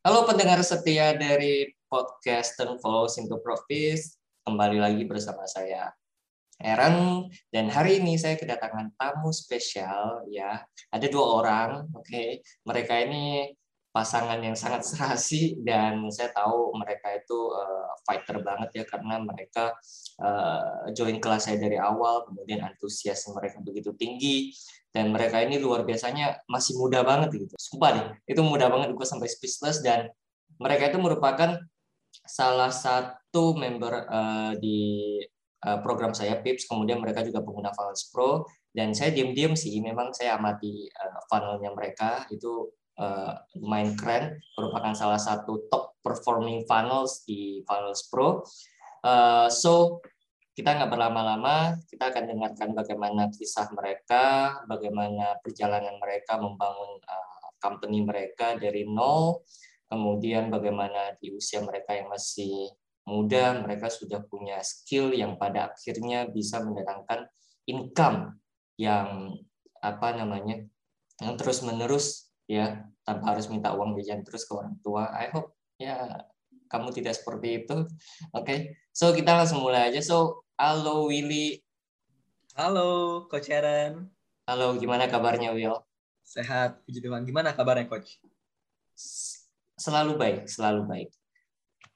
Halo pendengar setia dari podcast Turn Flows into Profits. Kembali lagi bersama saya Aaron dan hari ini saya kedatangan tamu spesial ya. Ada dua orang, oke. Okay. Mereka ini pasangan yang sangat serasi dan saya tahu mereka itu uh, fighter banget ya karena mereka uh, join kelas saya dari awal, kemudian antusias mereka begitu tinggi dan mereka ini luar biasanya masih muda banget gitu. Sumpah deh itu muda banget gue sampai speechless. Dan mereka itu merupakan salah satu member uh, di uh, program saya PIPS. Kemudian mereka juga pengguna Funnels Pro. Dan saya diam-diam sih memang saya amati uh, funnelnya mereka. Itu uh, lumayan keren merupakan salah satu top performing funnels di Funnels Pro. Uh, so kita nggak berlama-lama, kita akan dengarkan bagaimana kisah mereka, bagaimana perjalanan mereka membangun uh, company mereka dari nol, kemudian bagaimana di usia mereka yang masih muda, mereka sudah punya skill yang pada akhirnya bisa mendatangkan income yang apa namanya yang terus menerus ya tanpa harus minta uang jajan terus ke orang tua. I hope ya kamu tidak seperti itu. Oke, okay. so kita langsung mulai aja. So, halo Willy. Halo, Coach Aaron. Halo, gimana kabarnya Will? Sehat, puji Tuhan. Gimana kabarnya Coach? Selalu baik, selalu baik.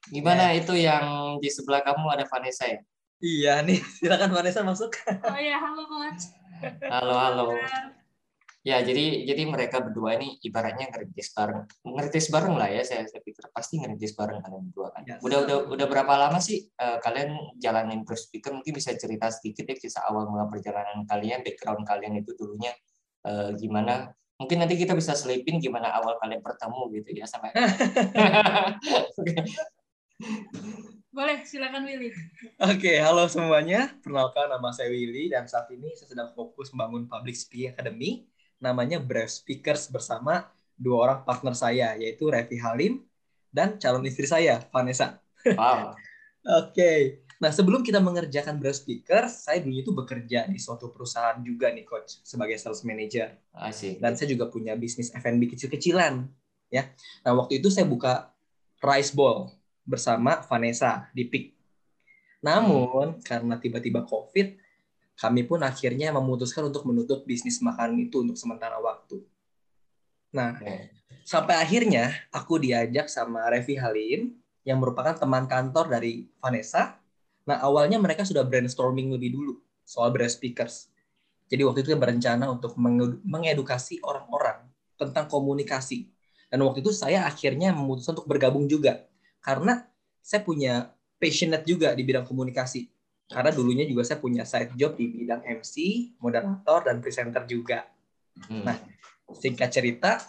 Gimana yeah. itu yang di sebelah kamu ada Vanessa ya? Iya nih, silakan Vanessa masuk. Oh iya, halo Coach. Halo, halo. Ya, jadi jadi mereka berdua ini ibaratnya ngerintis bareng, ngerintis bareng lah ya. Saya, saya pikir pasti ngerintis bareng kalian berdua kan. Ya, udah udah udah berapa lama sih uh, kalian jalanin terus speaker? Mungkin bisa cerita sedikit ya kisah awal mula perjalanan kalian, background kalian itu dulunya uh, gimana? Mungkin nanti kita bisa selipin gimana awal kalian bertemu gitu ya sampai. Boleh, silakan Willy. Oke, halo semuanya. Perkenalkan nama saya Willy dan saat ini saya sedang fokus membangun Public Speaking Academy namanya Brave Speakers bersama dua orang partner saya, yaitu Revi Halim dan calon istri saya, Vanessa. Wow. Oke. okay. Nah, sebelum kita mengerjakan Brave Speakers, saya dulu itu bekerja di suatu perusahaan juga nih, Coach, sebagai sales manager. Asik. Dan saya juga punya bisnis F&B kecil-kecilan. ya. Nah, waktu itu saya buka Rice Bowl bersama Vanessa di PIK. Namun, karena tiba-tiba COVID, kami pun akhirnya memutuskan untuk menutup bisnis makanan itu untuk sementara waktu. Nah, sampai akhirnya aku diajak sama Revi Halim yang merupakan teman kantor dari Vanessa. Nah, awalnya mereka sudah brainstorming lebih dulu soal brand speakers. Jadi waktu itu berencana untuk mengedukasi orang-orang tentang komunikasi. Dan waktu itu saya akhirnya memutuskan untuk bergabung juga. Karena saya punya passionate juga di bidang komunikasi karena dulunya juga saya punya side job di bidang MC, moderator, dan presenter juga. Hmm. Nah, singkat cerita,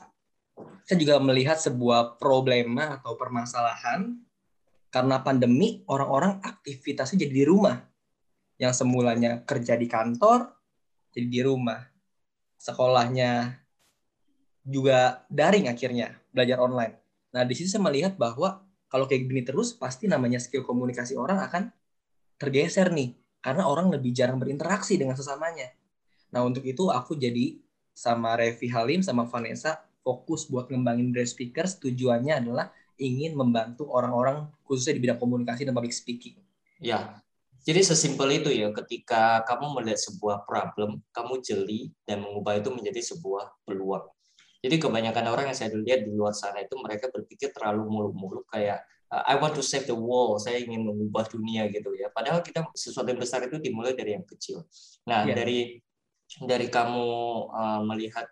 saya juga melihat sebuah problema atau permasalahan karena pandemi orang-orang aktivitasnya jadi di rumah. Yang semulanya kerja di kantor, jadi di rumah. Sekolahnya juga daring akhirnya, belajar online. Nah, di sini saya melihat bahwa kalau kayak gini terus, pasti namanya skill komunikasi orang akan tergeser nih karena orang lebih jarang berinteraksi dengan sesamanya. Nah untuk itu aku jadi sama Revi Halim sama Vanessa fokus buat ngembangin Brand Speakers tujuannya adalah ingin membantu orang-orang khususnya di bidang komunikasi dan public speaking. Ya, jadi sesimpel itu ya ketika kamu melihat sebuah problem, kamu jeli dan mengubah itu menjadi sebuah peluang. Jadi kebanyakan orang yang saya lihat di luar sana itu mereka berpikir terlalu muluk-muluk kayak I want to save the world, saya ingin mengubah dunia gitu ya. Padahal kita sesuatu yang besar itu dimulai dari yang kecil. Nah, yeah. dari dari kamu uh, melihat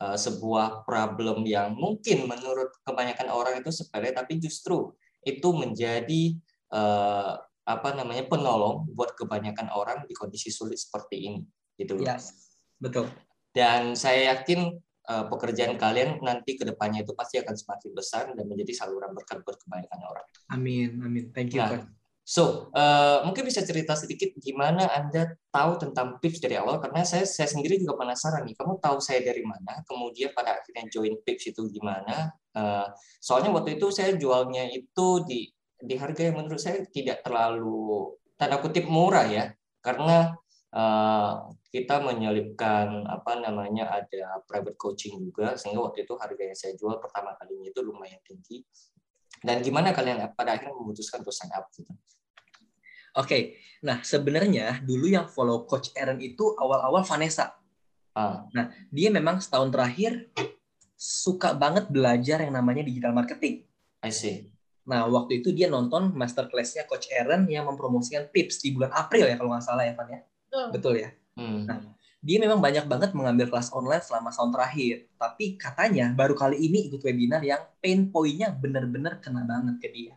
uh, sebuah problem yang mungkin menurut kebanyakan orang itu sepele, tapi justru itu menjadi uh, apa namanya penolong buat kebanyakan orang di kondisi sulit seperti ini, gitu. Yes, betul. Dan saya yakin Eh, pekerjaan kalian nanti ke depannya itu pasti akan semakin besar dan menjadi saluran berkat buat kebanyakan orang. Amin, amin. Thank you. Nah, so uh, mungkin bisa cerita sedikit gimana anda tahu tentang Pips dari awal karena saya saya sendiri juga penasaran nih. Kamu tahu saya dari mana? Kemudian pada akhirnya join Pips itu gimana? Uh, soalnya waktu itu saya jualnya itu di di harga yang menurut saya tidak terlalu tanda kutip murah ya karena uh, kita menyelipkan apa namanya ada private coaching juga sehingga waktu itu harga yang saya jual pertama kalinya itu lumayan tinggi dan gimana kalian pada akhirnya memutuskan untuk sign up gitu? Oke, nah sebenarnya dulu yang follow Coach Aaron itu awal-awal Vanessa. Ah. Nah, dia memang setahun terakhir suka banget belajar yang namanya digital marketing. I see. Nah, waktu itu dia nonton masterclass-nya Coach Aaron yang mempromosikan tips di bulan April ya kalau nggak salah ya, Van ya. Betul. Betul ya. Hmm. Nah, dia memang banyak banget mengambil kelas online selama tahun terakhir. Tapi katanya baru kali ini ikut webinar yang pain point-nya benar-benar kena banget ke dia.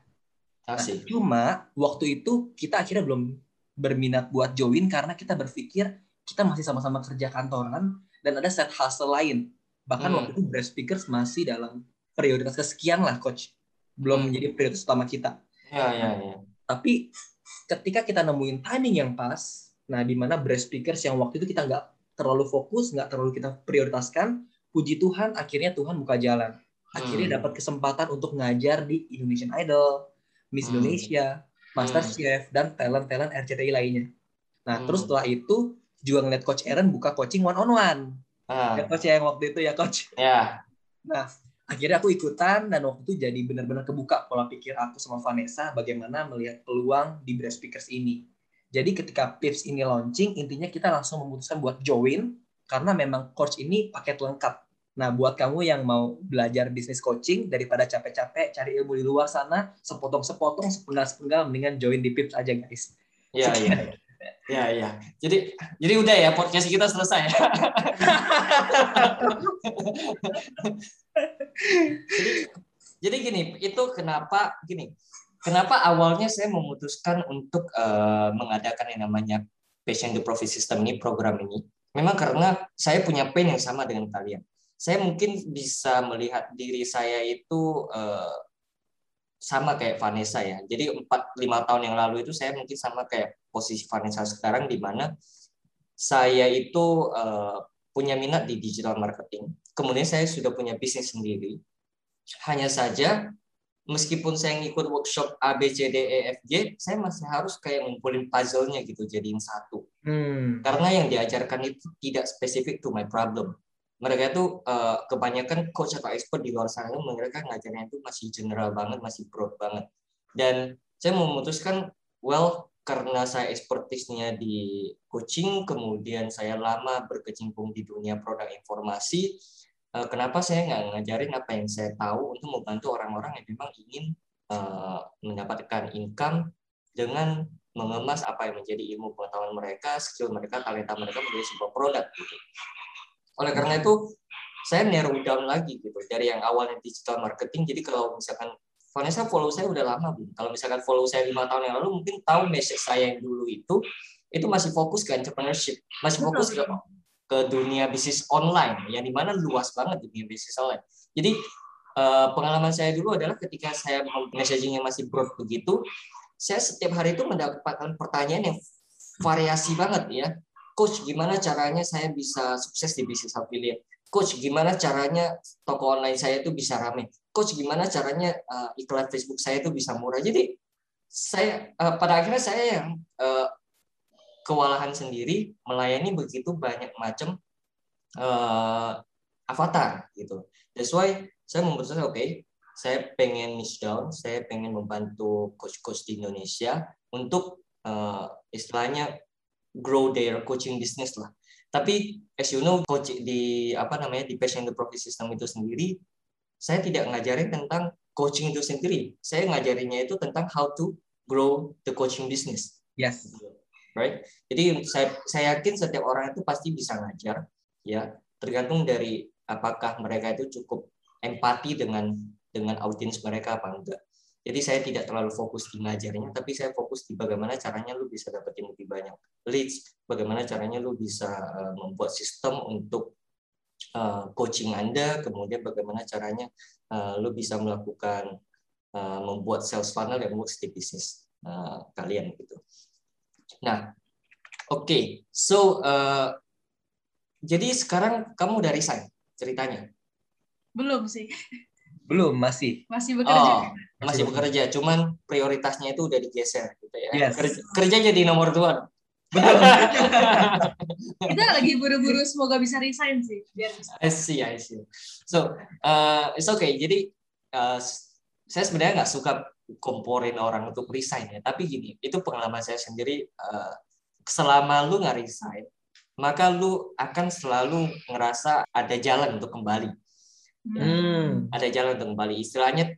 Nah, see. cuma waktu itu kita akhirnya belum berminat buat join karena kita berpikir kita masih sama-sama kerja kantoran dan ada set hustle lain. Bahkan Hmm. waktu itu Breast Speakers masih dalam prioritas kesekian lah coach. Belum Hmm. menjadi prioritas utama kita. Ya ya ya. Tapi ketika kita nemuin timing yang pas, nah di mana Breast Speakers yang waktu itu kita nggak terlalu fokus, nggak terlalu kita prioritaskan, puji Tuhan akhirnya Tuhan buka jalan. Akhirnya Hmm. dapat kesempatan untuk ngajar di Indonesian Idol, Miss Hmm. Indonesia, MasterChef, dan talent-talent RCTI lainnya. Nah, Hmm. terus setelah itu juga ngeliat Coach Aaron buka coaching one on one. Ah, Ya Coach ya yang waktu itu ya Coach. ya. Nah, akhirnya aku ikutan dan waktu itu jadi benar-benar kebuka pola pikir aku sama Vanessa bagaimana melihat peluang di Breast Speakers ini. Jadi ketika Pips ini launching, intinya kita langsung memutuskan buat join karena memang coach ini paket lengkap. Nah, buat kamu yang mau belajar bisnis coaching daripada capek-capek cari ilmu di luar sana, sepotong-sepotong, sepenggal-sepenggal mendingan join di Pips aja, guys. Ya ya. Ya ya. Jadi jadi udah ya podcast kita selesai. jadi jadi gini, itu kenapa gini? Kenapa awalnya saya memutuskan untuk eh, mengadakan yang namanya Passion to Profit System ini program ini? Memang karena saya punya pain yang sama dengan kalian. Saya mungkin bisa melihat diri saya itu eh, sama kayak Vanessa ya. Jadi 4 5 tahun yang lalu itu saya mungkin sama kayak posisi Vanessa sekarang di mana saya itu eh, punya minat di digital marketing. Kemudian saya sudah punya bisnis sendiri. Hanya saja meskipun saya ngikut workshop A B C D E F G, saya masih harus kayak ngumpulin puzzle-nya gitu jadiin satu. Hmm. Karena yang diajarkan itu tidak spesifik to my problem. Mereka itu eh, kebanyakan coach atau expert di luar sana mereka ngajarnya itu masih general banget, masih broad banget. Dan saya memutuskan, well, karena saya expertise-nya di coaching, kemudian saya lama berkecimpung di dunia produk informasi, eh, kenapa saya nggak ngajarin apa yang saya tahu untuk membantu orang-orang yang memang ingin eh, mendapatkan income dengan mengemas apa yang menjadi ilmu pengetahuan mereka, skill mereka, talenta mereka menjadi sebuah produk gitu. Oleh karena itu, saya narrow down lagi gitu dari yang awalnya digital marketing. Jadi kalau misalkan Vanessa follow saya udah lama belum? Kalau misalkan follow saya lima tahun yang lalu, mungkin tahu message saya yang dulu itu itu masih fokus ke entrepreneurship, masih fokus ke ke dunia bisnis online, yang di mana luas banget dunia bisnis online. Jadi eh, pengalaman saya dulu adalah ketika saya messagingnya masih broad begitu, saya setiap hari itu mendapatkan pertanyaan yang variasi banget ya. Coach, gimana caranya saya bisa sukses di bisnis affiliate? Coach, gimana caranya toko online saya itu bisa rame? Coach, gimana caranya uh, iklan Facebook saya itu bisa murah? Jadi saya uh, pada akhirnya saya yang kewalahan sendiri melayani begitu banyak macam uh, avatar gitu. That's why saya memutuskan oke, okay, saya pengen niche down, saya pengen membantu coach-coach di Indonesia untuk uh, istilahnya grow their coaching business lah. Tapi as you know coach di apa namanya di passion the profit system itu sendiri saya tidak ngajarin tentang coaching itu sendiri. Saya ngajarinnya itu tentang how to grow the coaching business. Yes. Right? Jadi saya saya yakin setiap orang itu pasti bisa ngajar ya, tergantung dari apakah mereka itu cukup empati dengan dengan audiens mereka apa enggak. Jadi saya tidak terlalu fokus di ngajarnya, tapi saya fokus di bagaimana caranya lu bisa dapetin lebih banyak leads, bagaimana caranya lu bisa uh, membuat sistem untuk uh, coaching Anda, kemudian bagaimana caranya uh, lu bisa melakukan membuat sales funnel yang works di bisnis kalian gitu. Nah, oke, okay. so uh, jadi sekarang kamu udah resign ceritanya? Belum sih, Belum, masih. masih bekerja. Oh, masih bekerja, cuman prioritasnya itu udah digeser gitu ya. Yes. Kerja, kerja jadi nomor dua. Kita lagi buru-buru semoga bisa resign sih biar bisa. I see, I see. So, uh, it's okay. Jadi uh, saya sebenarnya nggak suka komporin orang untuk resign ya. Tapi gini, itu pengalaman saya sendiri. Uh, selama lu nggak resign, maka lu akan selalu ngerasa ada jalan untuk kembali. Hmm. Ada jalan untuk kembali. Istilahnya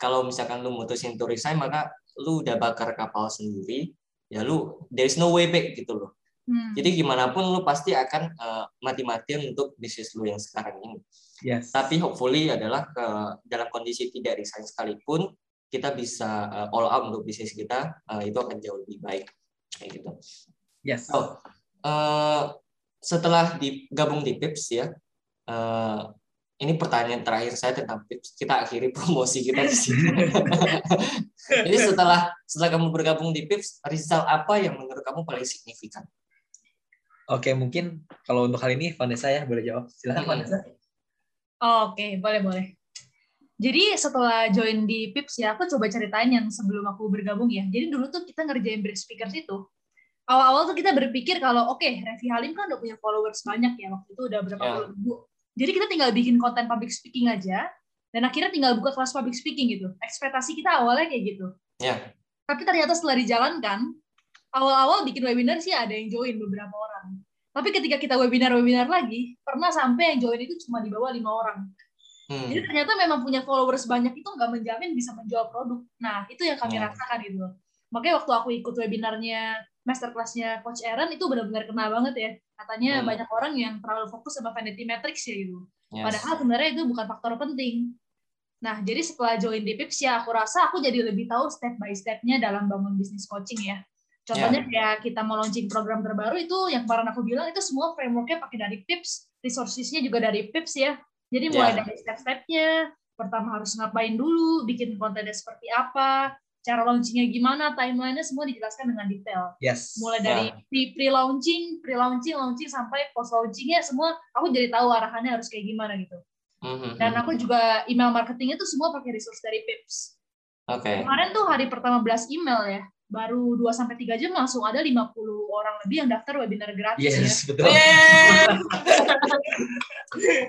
kalau misalkan lu mutusin untuk resign, maka lu udah bakar kapal sendiri. Ya lu, there is no way back gitu loh. Hmm. Jadi gimana pun lu pasti akan uh, mati-matian untuk bisnis lu yang sekarang ini. Yes. Tapi hopefully adalah uh, dalam kondisi tidak resign sekalipun kita bisa uh, all out untuk bisnis kita uh, itu akan jauh lebih baik kayak gitu. Yes. Oh, uh, setelah digabung di Pips ya, uh, ini pertanyaan terakhir saya tentang Pips. Kita akhiri promosi kita di sini. Jadi setelah setelah kamu bergabung di Pips, result apa yang menurut kamu paling signifikan? Oke, mungkin kalau untuk kali ini Vanessa ya boleh jawab. Silakan Hmm. Vanessa. Oh, Oke, boleh boleh. Jadi setelah join di Pips ya, aku coba ceritain yang sebelum aku bergabung ya. Jadi dulu tuh kita ngerjain Bridge Speakers itu. Awal-awal tuh kita berpikir kalau oke, Revi Halim kan udah punya followers banyak ya waktu itu udah berapa Ya. puluh ribu. Jadi kita tinggal bikin konten public speaking aja, dan akhirnya tinggal buka kelas public speaking gitu. Ekspektasi kita awalnya kayak gitu. Ya. Tapi ternyata setelah dijalankan, awal-awal bikin webinar sih ada yang join beberapa orang. Tapi ketika kita webinar-webinar lagi, pernah sampai yang join itu cuma di bawah lima orang. Hmm. Jadi ternyata memang punya followers banyak itu nggak menjamin bisa menjual produk. Nah, itu yang kami Hmm. rasakan gitu. Makanya waktu aku ikut webinarnya masterclassnya Coach Aaron itu benar-benar kena banget ya. Katanya Hmm. banyak orang yang terlalu fokus sama vanity metrics ya gitu. Yes. Padahal sebenarnya itu bukan faktor penting. Nah, jadi setelah join di Pips ya, aku rasa aku jadi lebih tahu step by step-nya dalam bangun bisnis coaching ya. Contohnya kayak kita mau launching program terbaru itu yang kemarin aku bilang itu semua framework-nya pakai dari Pips, resources-nya juga dari Pips ya. Jadi mulai Ya. dari step-stepnya, pertama harus ngapain dulu, bikin kontennya seperti apa, cara launchingnya gimana, timeline-nya semua dijelaskan dengan detail Yes. mulai dari pre pre launching, pre launching, sampai post launchingnya semua aku jadi tahu arahannya harus kayak gimana gitu. Mhm. Dan aku juga email marketingnya tuh semua pakai resource dari Pips. Oke. Kemarin tuh hari pertama belas email ya, baru 2 sampai 3 jam langsung ada 50 orang lebih yang daftar webinar gratis ya. Yes, betul.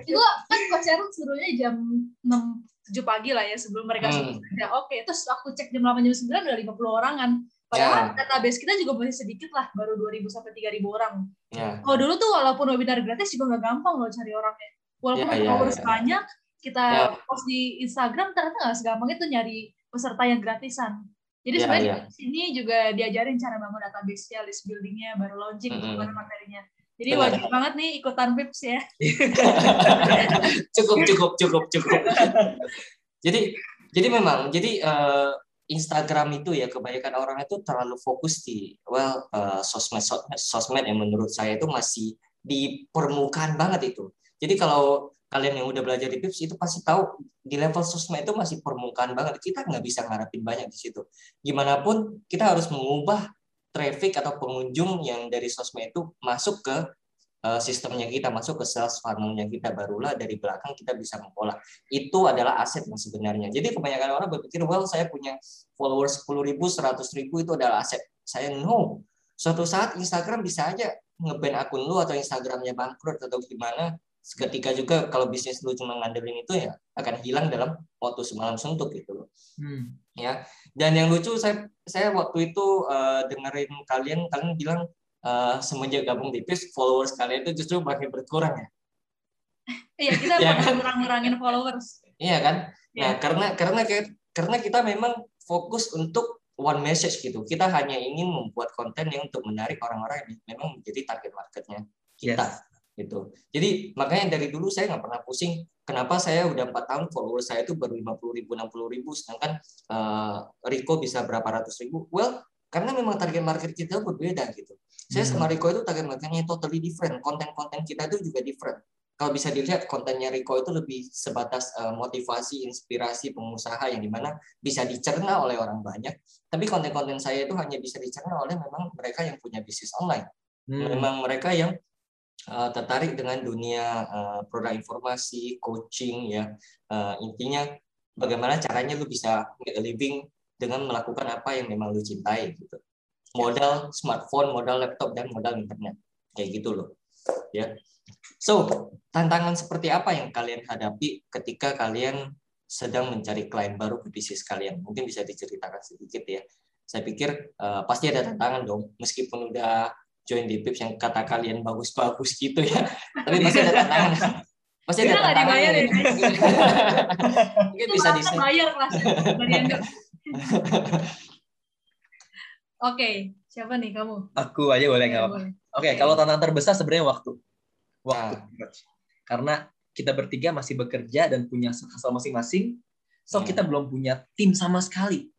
Itu kan Coach Aaron suruhnya jam 6 7 pagi lah ya sebelum mereka Hmm. kerja. Oke, terus aku cek jam 8 jam 9 udah 50 orangan. Padahal Ya. database kita juga masih sedikit lah, baru 2000 sampai 3000 orang. Ya. Kalau dulu tuh walaupun webinar gratis juga nggak gampang loh cari orangnya. Walaupun Ya, ya, followers ya. banyak, kita Ya. post di Instagram ternyata nggak segampang itu nyari peserta yang gratisan. Jadi Ya, sebenarnya ya. di sini juga diajarin cara bangun database-nya, list building-nya, baru launching, Mm-mm. gimana materinya. Jadi wajib banget nih ikutan Pips ya. cukup cukup cukup cukup jadi jadi memang jadi eh, Instagram itu ya kebanyakan orang itu terlalu fokus di well eh, sosmed sosmed sosmed yang menurut saya itu masih di permukaan banget itu jadi kalau kalian yang udah belajar di Pips itu pasti tahu di level sosmed itu masih permukaan banget. Kita nggak bisa ngarepin banyak di situ. Gimana pun kita harus mengubah traffic atau pengunjung yang dari sosmed itu masuk ke eh, sistemnya kita masuk ke sales funnel-nya kita. Barulah dari belakang kita bisa mengolah. Itu adalah aset yang sebenarnya. Jadi kebanyakan orang berpikir well saya punya followers 10 ribu 100 ribu itu adalah aset. Saya no. Suatu saat Instagram bisa aja ngeban akun lu atau Instagramnya bangkrut atau gimana ketika juga kalau bisnis lu cuma ngandelin itu ya akan hilang dalam waktu semalam suntuk gitu loh Hmm. ya dan yang lucu saya saya waktu itu eh, dengerin kalian kalian bilang eh, semenjak gabung di PIS followers kalian itu justru makin berkurang ya Iya, kita Ya kan? ngurang-ngurangin followers. iya kan nah Ya. karena karena karena kita memang fokus untuk one message gitu kita hanya ingin membuat konten yang untuk menarik orang-orang yang memang menjadi target marketnya kita Yes. Gitu jadi makanya dari dulu saya nggak pernah pusing kenapa saya udah empat tahun followers saya itu baru 50 ribu 60 ribu sedangkan eh, Rico bisa berapa ratus ribu well karena memang target market kita berbeda gitu saya Hmm. sama Rico itu target marketnya totally different konten-konten kita itu juga different kalau bisa dilihat kontennya Rico itu lebih sebatas eh, motivasi, inspirasi pengusaha yang di mana bisa dicerna oleh orang banyak. Tapi konten-konten saya itu hanya bisa dicerna oleh memang mereka yang punya bisnis online Hmm. memang mereka yang uh, tertarik dengan dunia uh, produk informasi, coaching ya. Uh, intinya bagaimana caranya lu bisa make a living dengan melakukan apa yang memang lu cintai gitu. modal smartphone, modal laptop dan modal internet. Kayak gitu loh. Ya. So, tantangan seperti apa yang kalian hadapi ketika kalian sedang mencari klien baru ke bisnis kalian? Mungkin bisa diceritakan sedikit ya. Saya pikir uh, pasti ada tantangan dong, meskipun udah join di Pips yang kata kalian bagus-bagus gitu ya. Tapi pasti ada tantangan. Pasti ada tantangan. Ya. Mungkin bisa di bayar kelas. Oke, siapa nih kamu? Aku aja boleh nggak apa-apa. Oke, okay, kalau tantangan terbesar sebenarnya waktu. Waktu. Nah. Karena kita bertiga masih bekerja dan punya hustle masing-masing. So hmm. kita belum punya tim sama sekali.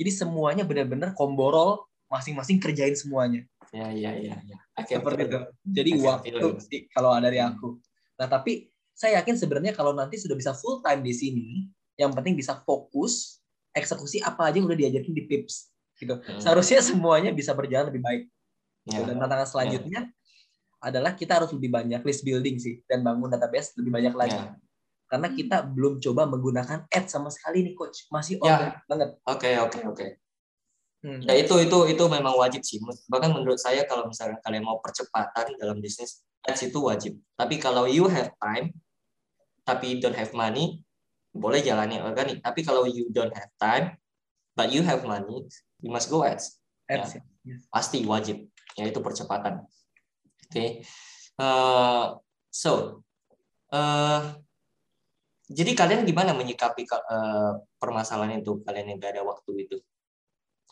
Jadi semuanya benar-benar komborol masing-masing kerjain semuanya. Ya, ya, ya, ya. Seperti itu. Jadi waktu kalau ada dari aku. Nah, tapi saya yakin sebenarnya kalau nanti sudah bisa full time di sini, yang penting bisa fokus eksekusi apa aja yang udah diajarin di tips gitu. Hmm. Seharusnya semuanya bisa berjalan lebih baik. Ya. Dan tantangan selanjutnya ya. adalah kita harus lebih banyak list building sih dan bangun database lebih banyak lagi. Ya. Karena kita belum coba menggunakan ads sama sekali nih coach, masih ya. banget. Oke, okay, oke, okay, oke. Okay. Hmm. Ya itu itu itu memang wajib sih. Bahkan menurut saya kalau misalnya kalian mau percepatan dalam bisnis, ads itu wajib. Tapi kalau you have time tapi don't have money, boleh jalani organik. Tapi kalau you don't have time but you have money, you must go ads. ads ya. Yes. Pasti wajib, yaitu percepatan. Oke, okay. uh, so uh, jadi kalian gimana menyikapi uh, permasalahan itu kalian yang gak ada waktu itu?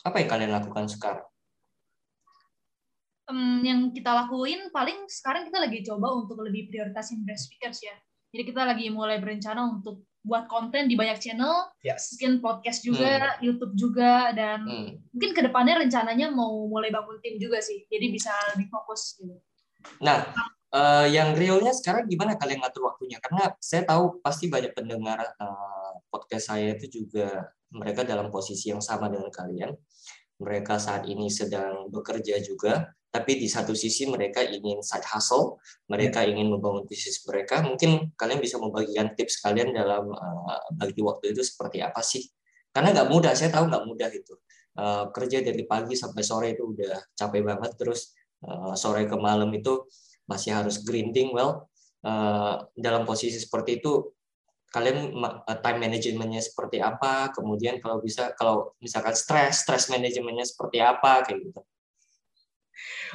Apa yang kalian lakukan sekarang? Um, yang kita lakuin paling sekarang kita lagi coba untuk lebih prioritasin breast speakers ya. Jadi kita lagi mulai berencana untuk buat konten di banyak channel, yes. mungkin podcast juga, hmm. YouTube juga, dan hmm. mungkin ke depannya rencananya mau mulai bangun tim juga sih, jadi bisa lebih fokus. Gitu. Nah, uh, yang realnya sekarang gimana kalian ngatur waktunya? Karena saya tahu pasti banyak pendengar uh, podcast saya itu juga mereka dalam posisi yang sama dengan kalian. Mereka saat ini sedang bekerja juga, tapi di satu sisi mereka ingin side hustle, mereka yeah. ingin membangun bisnis mereka. Mungkin kalian bisa membagikan tips kalian dalam uh, bagi waktu itu seperti apa sih? Karena nggak mudah, saya tahu nggak mudah itu. Uh, kerja dari pagi sampai sore itu udah capek banget, terus uh, sore ke malam itu masih harus grinding. Well, uh, dalam posisi seperti itu, kalian time manajemennya seperti apa? Kemudian kalau bisa, kalau misalkan stres, stres manajemennya seperti apa kayak gitu.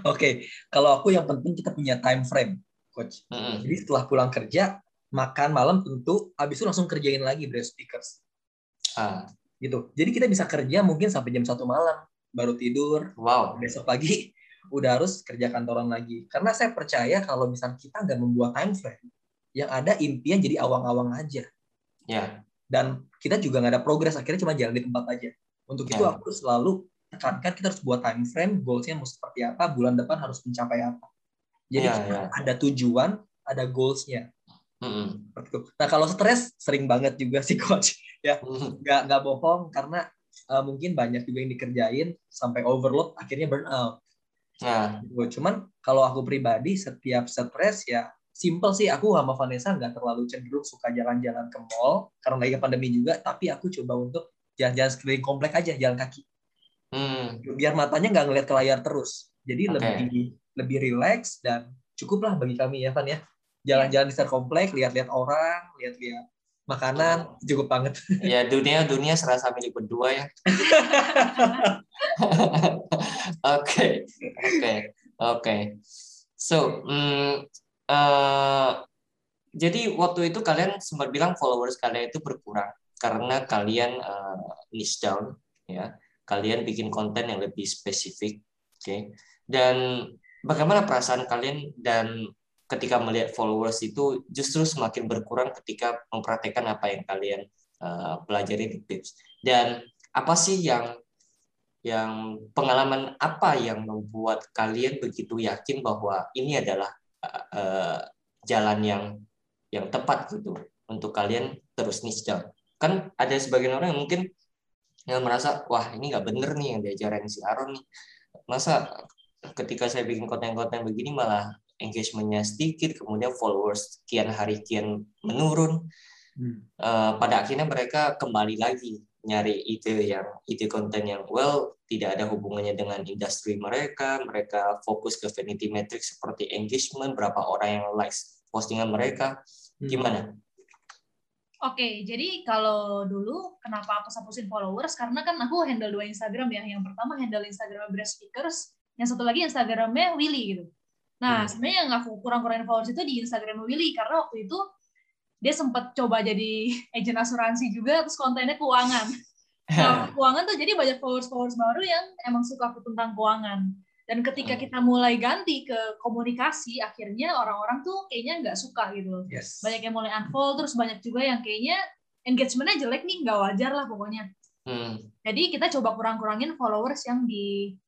Oke, kalau aku yang penting kita punya time frame, coach. Mm-hmm. Jadi setelah pulang kerja, makan malam tentu, habis itu langsung kerjain lagi breast speakers. Ah. Gitu. Jadi kita bisa kerja mungkin sampai jam satu malam, baru tidur. Wow. Besok pagi udah harus kerja kantoran lagi. Karena saya percaya kalau misalnya kita nggak membuat time frame, yang ada impian jadi awang-awang aja. Ya. Yeah. Dan kita juga nggak ada progres, akhirnya cuma jalan di tempat aja. Untuk itu yeah. aku selalu tekankan kita harus buat time frame, goalsnya mau seperti apa, bulan depan harus mencapai apa. Jadi yeah, yeah. ada tujuan, ada goalsnya. Mm-hmm. Nah kalau stres sering banget juga sih coach, ya nggak nggak bohong karena uh, mungkin banyak juga yang dikerjain sampai overload akhirnya burn out. Nah. Cuman kalau aku pribadi setiap stres ya simple sih aku sama Vanessa nggak terlalu cenderung suka jalan-jalan ke mall karena lagi pandemi juga, tapi aku coba untuk jalan-jalan sekeliling komplek aja jalan kaki. Hmm. Biar matanya nggak ngeliat ke layar terus. Jadi okay. lebih lebih rileks dan cukuplah bagi kami ya Van ya. Jalan-jalan di sekitar komplek, lihat-lihat orang, lihat-lihat makanan, cukup banget. Ya dunia dunia serasa milik berdua ya. Oke, oke, oke. So, um, uh, jadi waktu itu kalian sempat bilang followers kalian itu berkurang karena kalian uh, niche down, ya kalian bikin konten yang lebih spesifik, oke? Okay? Dan bagaimana perasaan kalian dan ketika melihat followers itu justru semakin berkurang ketika mempraktekkan apa yang kalian uh, pelajari di tips. Dan apa sih yang yang pengalaman apa yang membuat kalian begitu yakin bahwa ini adalah uh, jalan yang yang tepat gitu untuk kalian terus niche. Kan ada sebagian orang yang mungkin yang merasa wah ini nggak bener nih yang diajarin si Aaron nih masa ketika saya bikin konten-konten begini malah engagementnya sedikit kemudian followers kian hari kian menurun hmm. uh, pada akhirnya mereka kembali lagi nyari ide yang ide konten yang well tidak ada hubungannya dengan industri mereka mereka fokus ke vanity metrics seperti engagement berapa orang yang likes postingan mereka Hmm. gimana Oke, jadi kalau dulu kenapa aku hapusin followers? Karena kan aku handle dua Instagram ya. Yang pertama handle Instagram Breast Speakers, yang satu lagi Instagramnya Willy gitu. Nah, Hmm. sebenarnya yang aku kurang-kurangin followers itu di Instagram Willy karena waktu itu dia sempat coba jadi agent asuransi juga, terus kontennya keuangan. Nah, keuangan tuh jadi banyak followers-followers baru yang emang suka tentang keuangan. Dan ketika Hmm. kita mulai ganti ke komunikasi, akhirnya orang-orang tuh kayaknya nggak suka gitu Yes. banyak yang mulai unfollow terus banyak juga yang kayaknya engagementnya jelek nih nggak wajar lah pokoknya Hmm, jadi kita coba kurang-kurangin followers yang di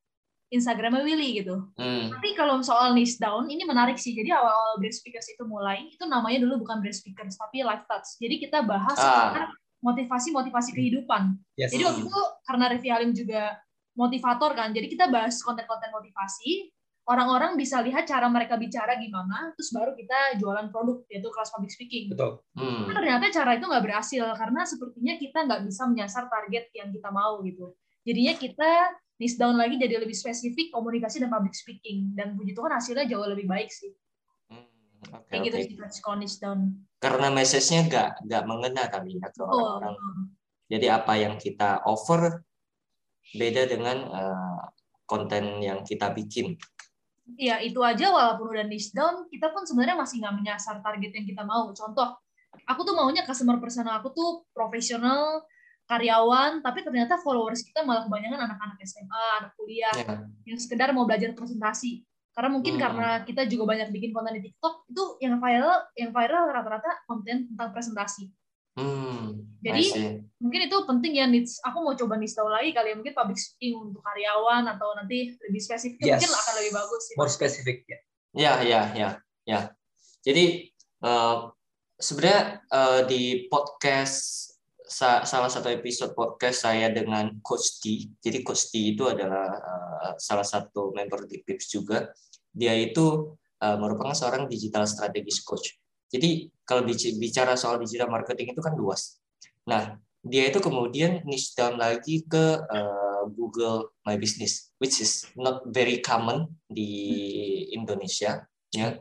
Instagramnya Willy gitu hmm, tapi kalau soal niche down ini menarik sih jadi awal-awal brand speakers itu mulai itu namanya dulu bukan brand speakers tapi life touch jadi kita bahas Ah. seputar motivasi-motivasi kehidupan Yes. jadi waktu itu karena Revi Halim juga motivator kan jadi kita bahas konten-konten motivasi orang-orang bisa lihat cara mereka bicara gimana terus baru kita jualan produk yaitu kelas public speaking Betul. hmm. tapi ternyata cara itu nggak berhasil karena sepertinya kita nggak bisa menyasar target yang kita mau gitu. Jadinya kita niche down lagi jadi lebih spesifik komunikasi dan public speaking dan puji Tuhan hasilnya jauh lebih baik sih. Hmm, oke, Kayak gitu oke. sih kalau niche down. karena message-nya nggak nggak mengena kali ya ke Oh, orang-orang jadi apa yang kita offer beda dengan eh, konten yang kita bikin Iya itu aja walaupun udah niche down kita pun sebenarnya masih nggak menyasar target yang kita mau. Contoh, aku tuh maunya customer personal aku tuh profesional karyawan, tapi ternyata followers kita malah kebanyakan anak-anak SMA, anak kuliah. ya. yang sekedar mau belajar presentasi karena mungkin Hmm. karena kita juga banyak bikin konten di TikTok itu yang viral yang viral rata-rata konten tentang presentasi Hmm, Jadi, mungkin itu penting ya needs aku mau coba nih tahu lagi kali ya mungkin public speaking untuk karyawan atau nanti lebih spesifik Yes. mungkin akan lebih bagus sih More specific ya. Ya, ya, ya, ya. Jadi eh, sebenarnya eh, di podcast sa- salah satu episode podcast saya dengan Coach T. Jadi Coach T itu adalah eh, salah satu member di Pips juga. Dia itu eh, merupakan seorang digital strategist coach. Jadi kalau bic- bicara soal digital marketing itu kan luas. Nah, dia itu kemudian niche down lagi ke eh, Google My Business, which is not very common di Indonesia ya.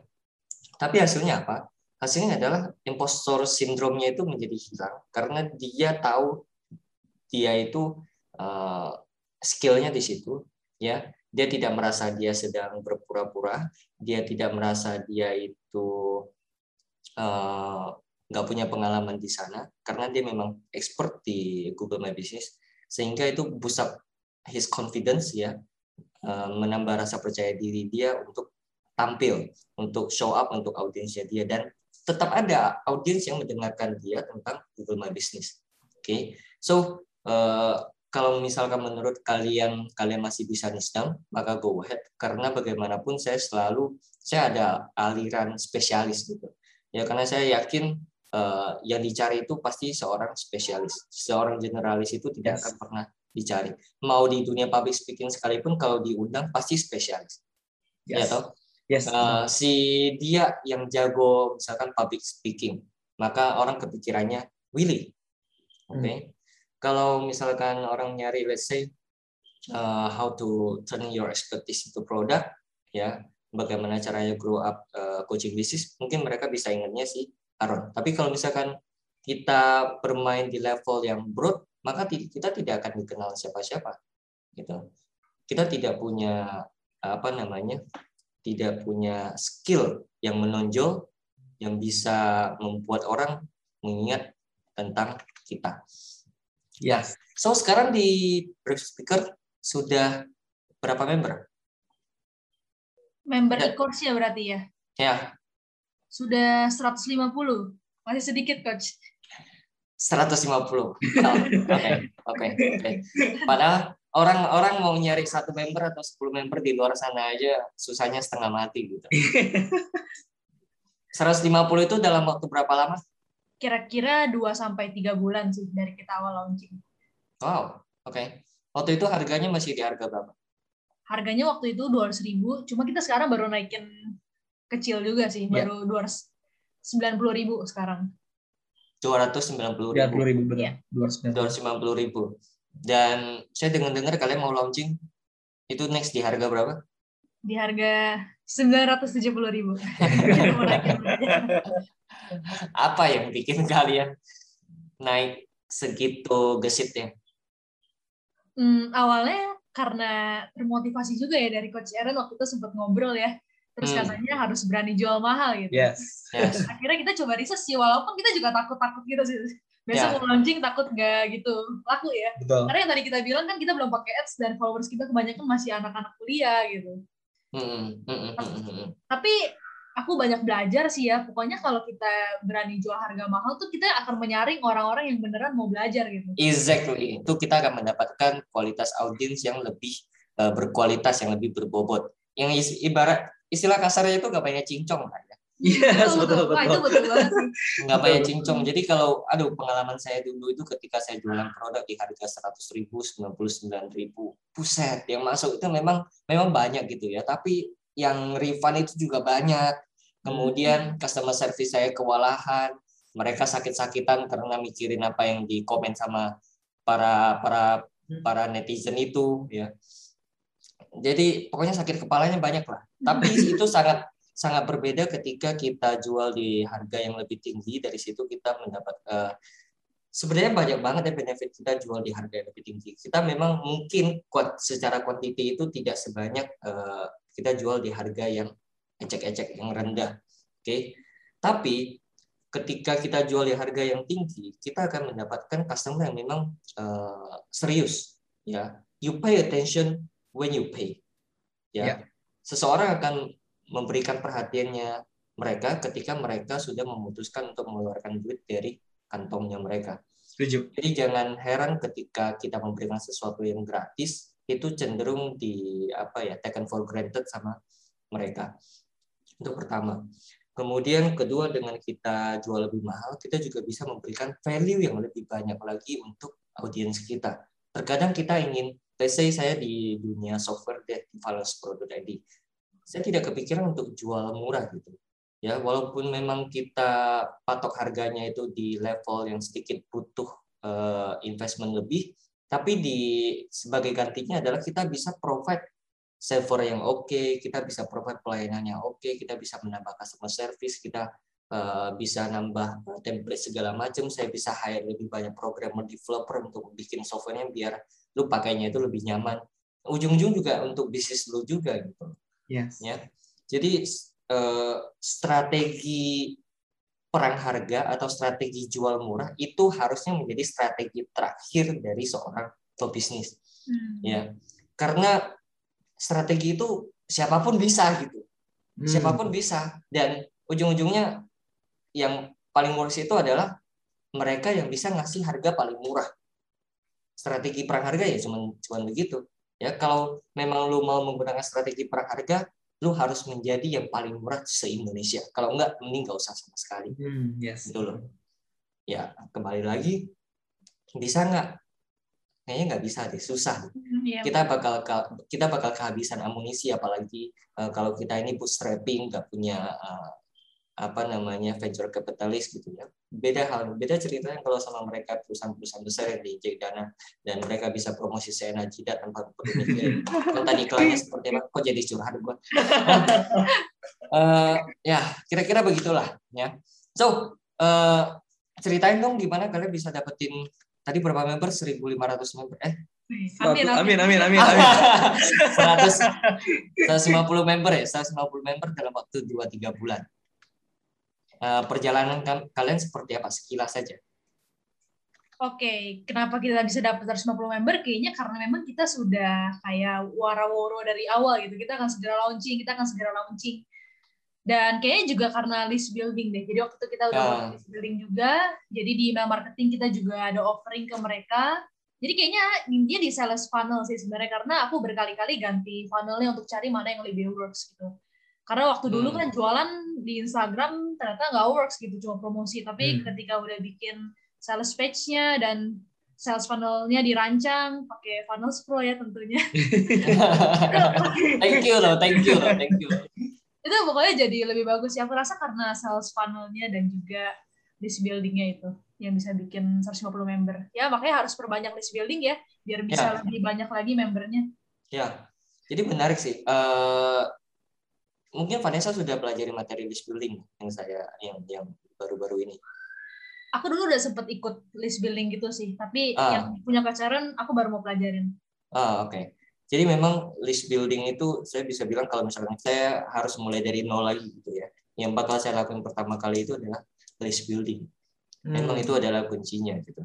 Tapi hasilnya apa? Hasilnya adalah impostor syndrome-nya itu menjadi hilang karena dia tahu dia itu uh, skill-nya di situ ya. Dia tidak merasa dia sedang berpura-pura, dia tidak merasa dia itu uh, nggak punya pengalaman di sana karena dia memang expert di Google My Business sehingga itu boost his confidence ya uh, menambah rasa percaya diri dia untuk tampil untuk show up untuk audiensnya dia dan tetap ada audiens yang mendengarkan dia tentang Google My Business. Oke, okay? so uh, kalau misalkan menurut kalian kalian masih bisa down, maka go ahead karena bagaimanapun saya selalu saya ada aliran spesialis gitu. Ya karena saya yakin uh, yang dicari itu pasti seorang spesialis, seorang generalis itu tidak akan pernah dicari. Mau di dunia public speaking sekalipun kalau diundang pasti spesialis. Ya Yes. toh? Yes. Uh, si dia yang jago misalkan public speaking, maka orang kepikirannya Willy. Oke. Okay? Kalau misalkan orang nyari let's say uh, how to turn your expertise into product, ya, bagaimana caranya grow up uh, coaching business, mungkin mereka bisa ingatnya si Aaron. Tapi kalau misalkan kita bermain di level yang broad, maka kita tidak akan dikenal siapa-siapa. Gitu. Kita tidak punya apa namanya? Tidak punya skill yang menonjol yang bisa membuat orang mengingat tentang kita. Yes. So sekarang di Brief Speaker sudah berapa member? member Ya. e-course ya berarti ya Ya, sudah 150 masih sedikit coach 150. Oh, Oke, oke, oke. Padahal orang-orang mau nyari satu member atau 10 member di luar sana aja susahnya setengah mati gitu. 150 itu dalam waktu berapa lama? kira-kira 2 sampai 3 bulan sih dari kita awal launching Wow, oke. Waktu itu harganya masih di harga berapa? harganya waktu itu 200 ribu cuma kita sekarang baru naikin kecil juga sih Ya. baru 290 ribu sekarang 290 Ya, ribu. 20 ribu betul. Iya. 290. 250 ribu. Dan saya dengar-dengar kalian mau launching itu next di harga berapa? Di harga 970 ribu. Apa yang bikin kalian naik segitu gesitnya? Hmm, awalnya karena termotivasi juga ya dari Coach Aaron waktu itu sempat ngobrol ya. Terus Hmm. katanya harus berani jual mahal gitu. Yes. Yes. Akhirnya kita coba riset sih, walaupun kita juga takut-takut gitu sih. Besok mau launching takut nggak gitu laku ya. Betul. Karena yang tadi kita bilang kan kita belum pakai ads dan followers kita kebanyakan masih anak-anak kuliah gitu. Hmm, hmm, hmm, hmm, hmm. Tapi aku banyak belajar sih ya. Pokoknya kalau kita berani jual harga mahal tuh kita akan menyaring orang-orang yang beneran mau belajar gitu. Exactly. Itu kita akan mendapatkan kualitas audiens yang lebih eh, berkualitas, yang lebih berbobot. Yang ibarat istilah kasarnya itu nggak banyak cincong lah ya. Yes, betul Wah, itu betul. betul banget sih. Nggak Betul, banyak betul. cincong. Jadi kalau, aduh pengalaman saya dulu itu ketika saya jualan produk di harga 100 ribu, 99 ribu, buset, yang masuk itu memang memang banyak gitu ya. Tapi yang refund itu juga banyak. Kemudian customer service saya kewalahan, mereka sakit-sakitan karena mikirin apa yang di komen sama para para para netizen itu ya. Jadi pokoknya sakit kepalanya banyak lah. Tapi itu sangat sangat berbeda ketika kita jual di harga yang lebih tinggi. Dari situ kita mendapat eh, sebenarnya banyak banget ya benefit kita jual di harga yang lebih tinggi. Kita memang mungkin kuat secara kuantiti itu tidak sebanyak eh, kita jual di harga yang ecek-ecek yang rendah. Oke. Tapi ketika kita jual di harga yang tinggi, kita akan mendapatkan customer yang memang eh, serius ya. You pay attention when you pay. Ya. Ya. Seseorang akan memberikan perhatiannya mereka ketika mereka sudah memutuskan untuk mengeluarkan duit dari kantongnya mereka. Setuju. Jadi jangan heran ketika kita memberikan sesuatu yang gratis itu cenderung di apa ya taken for granted sama mereka. Itu pertama. Kemudian kedua dengan kita jual lebih mahal, kita juga bisa memberikan value yang lebih banyak lagi untuk audiens kita. Terkadang kita ingin, let's say saya di dunia software Valence Product ID, saya tidak kepikiran untuk jual murah gitu. Ya, walaupun memang kita patok harganya itu di level yang sedikit butuh eh, investment lebih, tapi di sebagai gantinya adalah kita bisa provide server yang oke, kita bisa provide pelayanan yang oke, kita bisa menambah customer service, kita eh, bisa nambah template segala macam, saya bisa hire lebih banyak programmer developer untuk bikin softwarenya biar lu pakainya itu lebih nyaman. Ujung-ujung juga untuk bisnis lu juga gitu Yes. ya. Jadi eh, strategi perang harga atau strategi jual murah itu harusnya menjadi strategi terakhir dari seorang pebisnis Hmm. ya. Karena strategi itu siapa pun bisa gitu. Hmm. Siapa pun bisa dan ujung-ujungnya yang paling worst itu adalah mereka yang bisa ngasih harga paling murah. Strategi perang harga ya cuman cuman begitu. Ya kalau memang lu mau menggunakan strategi perang harga, lu harus menjadi yang paling murah se-Indonesia. Kalau enggak, mending nggak usah sama sekali. Hmm, yes. Gitu loh. Ya, kembali lagi, bisa nggak? Kayaknya nggak bisa deh, susah. Hmm, iya. Kita bakal kita bakal kehabisan amunisi, apalagi eh, kalau kita ini bootstrapping, nggak punya eh, apa namanya venture capitalist gitu ya. Beda hal, beda ceritanya kalau sama mereka perusahaan-perusahaan besar yang diinjek dana dan mereka bisa promosi seenak jidat tanpa perlu mikir tentang iklannya seperti apa. Kok jadi curhat gue? Eh, ya, kira-kira begitulah ya. So, eh, ceritain dong gimana kalian bisa dapetin tadi berapa member? 1.500 member. Eh, Amin, Amin, amin, amin, amin. 100 150 member ya, 150 member dalam waktu 2-3 bulan. Eh, perjalanan kalian seperti apa? Sekilas saja. Oke, kenapa kita bisa dapat 150 member? Kayaknya karena memang kita sudah kayak wara-woro dari awal gitu. Kita akan segera launching, kita akan segera launching. Dan kayaknya juga karena list building deh. Jadi waktu itu kita udah Ah. buat list building juga. Jadi di email marketing kita juga ada offering ke mereka. Jadi kayaknya intinya di sales funnel sih sebenarnya karena aku berkali-kali ganti funnelnya untuk cari mana yang lebih works gitu. Karena waktu dulu Hmm. kan jualan di Instagram ternyata nggak works gitu, cuma promosi. Tapi Hmm. ketika udah bikin sales page-nya dan sales funnel-nya dirancang pakai Funnels Pro ya tentunya. thank you loh, thank you loh, thank you. itu pokoknya jadi lebih bagus ya. Aku rasa karena sales funnel-nya dan juga list building-nya itu. yang bisa bikin 150 member. Ya makanya harus perbanyak list building ya biar bisa Ya. lebih banyak lagi membernya. Ya, jadi menarik sih. Eh, mungkin Vanessa sudah pelajari materi list building yang saya yang yang baru-baru ini. Aku dulu udah sempet ikut list building gitu sih, tapi Ah. yang punya pacaran aku baru mau pelajarin. Ah, oke. Jadi memang list building itu saya bisa bilang kalau misalnya saya harus mulai dari nol lagi gitu ya. Yang bakal saya lakukan pertama kali itu adalah list building. Memang Hmm. itu adalah kuncinya gitu.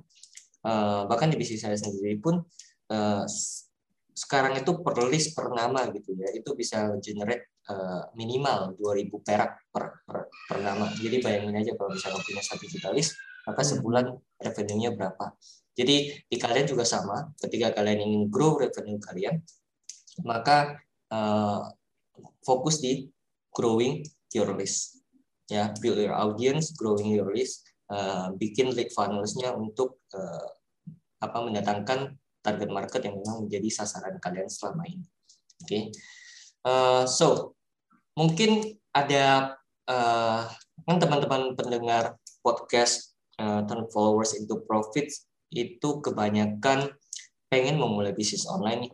Eh, bahkan di bisnis saya sendiri pun eh, s- sekarang itu per list per nama gitu ya, itu bisa generate minimal 2000 perak per, per, per nama. Jadi bayangin aja kalau misalnya punya satu juta list, maka Hmm. sebulan revenue-nya berapa. Jadi di kalian juga sama, ketika kalian ingin grow revenue kalian, maka eh, fokus di growing your list. Ya, build your audience, growing your list, eh, bikin lead funnels-nya untuk eh, apa mendatangkan target market yang memang menjadi sasaran kalian selama ini. Oke. Eh, so, mungkin ada eh, kan teman-teman pendengar podcast eh, Turn Followers into Profits itu kebanyakan pengen memulai bisnis online nih.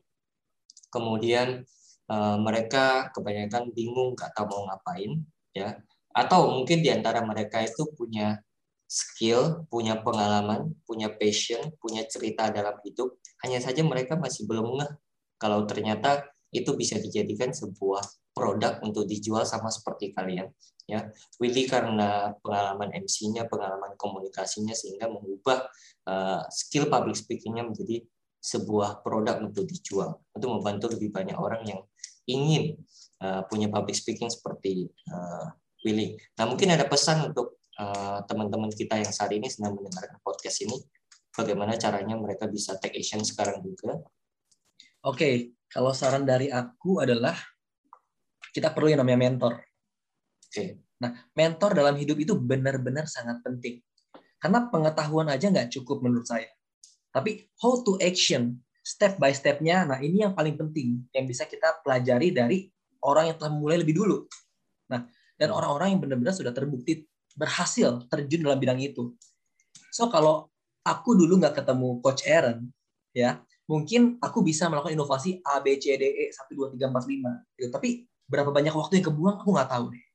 Kemudian eh, mereka kebanyakan bingung nggak tahu mau ngapain ya. Atau mungkin di antara mereka itu punya skill, punya pengalaman, punya passion, punya cerita dalam hidup. Hanya saja mereka masih belum ngeh kalau ternyata itu bisa dijadikan sebuah produk untuk dijual sama seperti kalian ya Willy karena pengalaman MC-nya pengalaman komunikasinya sehingga mengubah uh, skill public speaking-nya menjadi sebuah produk untuk dijual untuk membantu lebih banyak orang yang ingin uh, punya public speaking seperti uh, Willy. Nah mungkin ada pesan untuk uh, teman-teman kita yang saat ini sedang mendengarkan podcast ini bagaimana caranya mereka bisa take action sekarang juga Oke, kalau saran dari aku adalah kita perlu yang namanya mentor. Oke. Nah, mentor dalam hidup itu benar-benar sangat penting. Karena pengetahuan aja nggak cukup menurut saya. Tapi how to action, step by step-nya, nah ini yang paling penting yang bisa kita pelajari dari orang yang telah mulai lebih dulu. Nah, dan orang-orang yang benar-benar sudah terbukti berhasil terjun dalam bidang itu. So kalau aku dulu nggak ketemu Coach Aaron, ya mungkin aku bisa melakukan inovasi A, B, C, D, E, 1, 2, 3, 4, 5. Gitu. Tapi berapa banyak waktu yang kebuang, aku nggak tahu deh.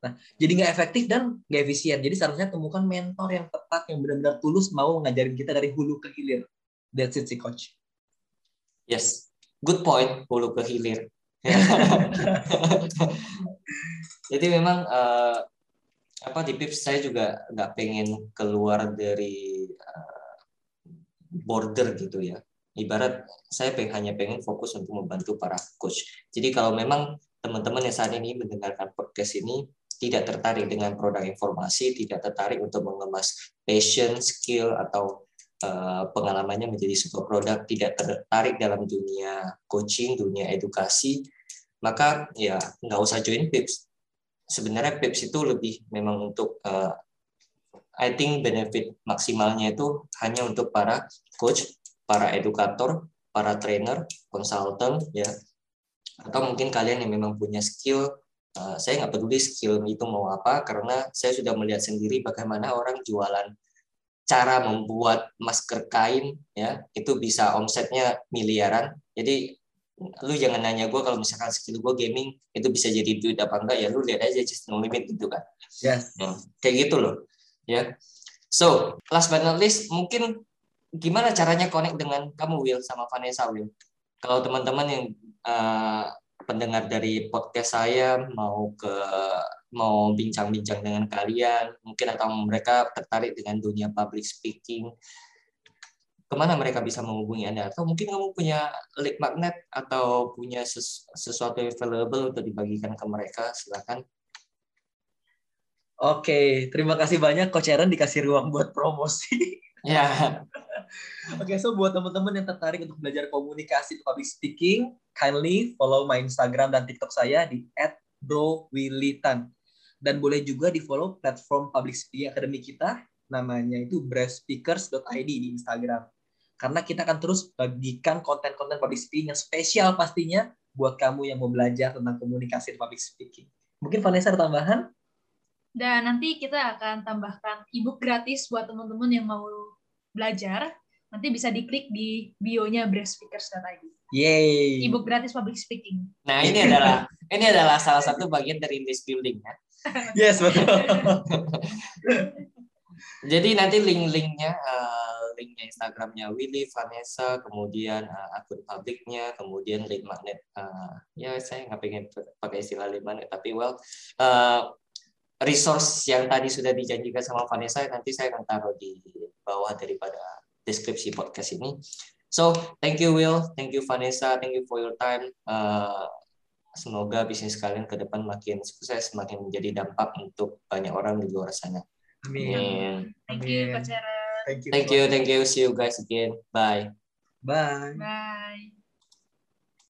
Nah, jadi nggak efektif dan nggak efisien. Jadi seharusnya temukan mentor yang tepat, yang benar-benar tulus mau ngajarin kita dari hulu ke hilir. That's it sih, Coach. Yes, good point, hulu ke hilir. Jadi memang uh, apa di Pips saya juga nggak pengen keluar dari uh, border gitu ya. Ibarat saya pengen, hanya pengen fokus untuk membantu para coach. Jadi kalau memang teman-teman yang saat ini mendengarkan podcast ini tidak tertarik dengan produk informasi, tidak tertarik untuk mengemas passion, skill atau uh, pengalamannya menjadi sebuah produk, tidak tertarik dalam dunia coaching, dunia edukasi, maka ya nggak usah join Pips. Sebenarnya Pips itu lebih memang untuk uh, I think benefit maksimalnya itu hanya untuk para coach, para edukator, para trainer, konsultan ya. Atau mungkin kalian yang memang punya skill uh, saya nggak peduli skill itu mau apa karena saya sudah melihat sendiri bagaimana orang jualan cara membuat masker kain ya itu bisa omsetnya miliaran. Jadi lu jangan nanya gue kalau misalkan skill gue gaming itu bisa jadi duit apa enggak ya lu lihat aja just no limit gitu kan Yes. nah, kayak gitu loh ya so last but not least mungkin gimana caranya connect dengan kamu Will sama Vanessa Will kalau teman-teman yang uh, pendengar dari podcast saya mau ke mau bincang-bincang dengan kalian mungkin atau mereka tertarik dengan dunia public speaking ke mana mereka bisa menghubungi Anda? Atau mungkin kamu punya lead magnet atau punya ses sesuatu available untuk dibagikan ke mereka, silakan. Oke, terima kasih banyak Coach Aaron dikasih ruang buat promosi. Ya. Oke, so buat teman-teman yang tertarik untuk belajar komunikasi public speaking, kindly follow my Instagram dan TikTok saya di @browilitan. Dan boleh juga di follow platform public speaking academy kita, namanya itu breastspeakers.id di Instagram. Karena kita akan terus bagikan konten-konten public speaking yang spesial pastinya buat kamu yang mau belajar tentang komunikasi dan public speaking. Mungkin Vanessa ada tambahan? Dan nanti kita akan tambahkan ebook gratis buat teman-teman yang mau belajar. Nanti bisa diklik di bio-nya breastspeakers.id. Yeay. Ebook gratis public speaking. Nah, ini adalah ini adalah salah satu bagian dari list building ya. Yes, betul. Jadi nanti link-linknya, uh, linknya Instagramnya Willy, Vanessa, kemudian uh, akun publiknya, kemudian link magnet. Uh, ya saya nggak pengen pakai istilah link magnet, tapi well, uh, resource yang tadi sudah dijanjikan sama Vanessa nanti saya akan taruh di bawah daripada deskripsi podcast ini. So thank you Will, thank you Vanessa, thank you for your time. Uh, semoga bisnis kalian ke depan makin sukses, makin menjadi dampak untuk banyak orang di luar sana. Amin. Thank you, Kak Sharon. Thank you. Thank you, thank you. See you guys again. Bye. Bye. Bye.